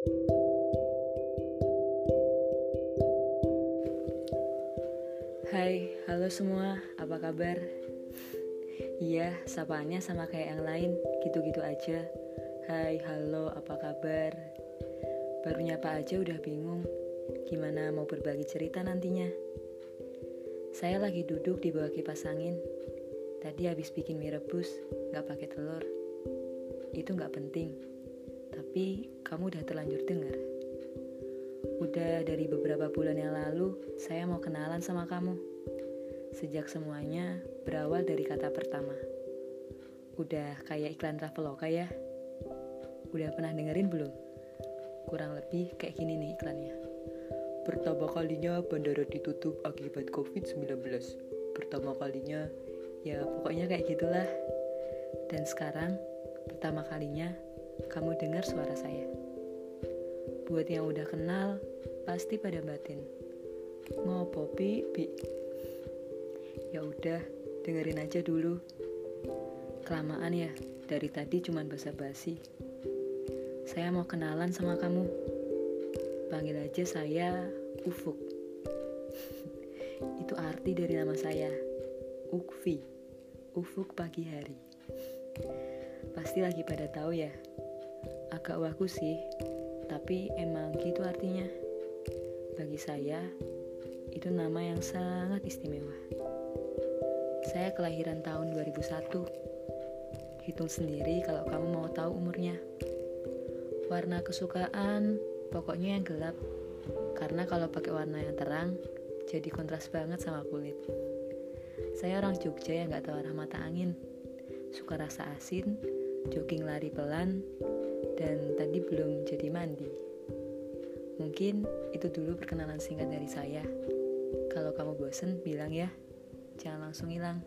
Hai, halo semua, apa kabar? Iya, sapaannya sama kayak yang lain, gitu-gitu aja. Hai, halo, apa kabar? Baru nyapa aja udah bingung, gimana mau berbagi cerita nantinya? Saya lagi duduk di bawah kipas angin. Tadi habis bikin mie rebus, gak pakai telur. Itu gak penting, tapi kamu udah terlanjur dengar. Udah dari beberapa bulan yang lalu, saya mau kenalan sama kamu. Sejak semuanya berawal dari kata pertama. Udah kayak iklan Traveloka ya? Udah pernah dengerin belum? Kurang lebih kayak gini nih iklannya. Pertama kalinya bandara ditutup akibat COVID-19. Pertama kalinya, ya pokoknya kayak gitulah. Dan sekarang, pertama kalinya kamu dengar suara saya. Buat yang udah kenal, pasti pada batin. Ngopo pi, pi. Ya udah, dengerin aja dulu. Kelamaan ya, dari tadi cuman basa-basi. Saya mau kenalan sama kamu. Panggil aja saya Ufuk. Itu arti dari nama saya. Ukvi. Ufuk pagi hari. Pasti lagi pada tahu ya. Agak waku sih, tapi emang gitu artinya. Bagi saya, itu nama yang sangat istimewa. Saya kelahiran tahun 2001. Hitung sendiri kalau kamu mau tahu umurnya. Warna kesukaan pokoknya yang gelap. Karena kalau pakai warna yang terang, jadi kontras banget sama kulit. Saya orang Jogja yang gak tahu arah mata angin. Suka rasa asin, jogging lari pelan, dan tadi belum jadi mandi. Mungkin itu dulu perkenalan singkat dari saya. Kalau kamu bosen, bilang ya. Jangan langsung hilang.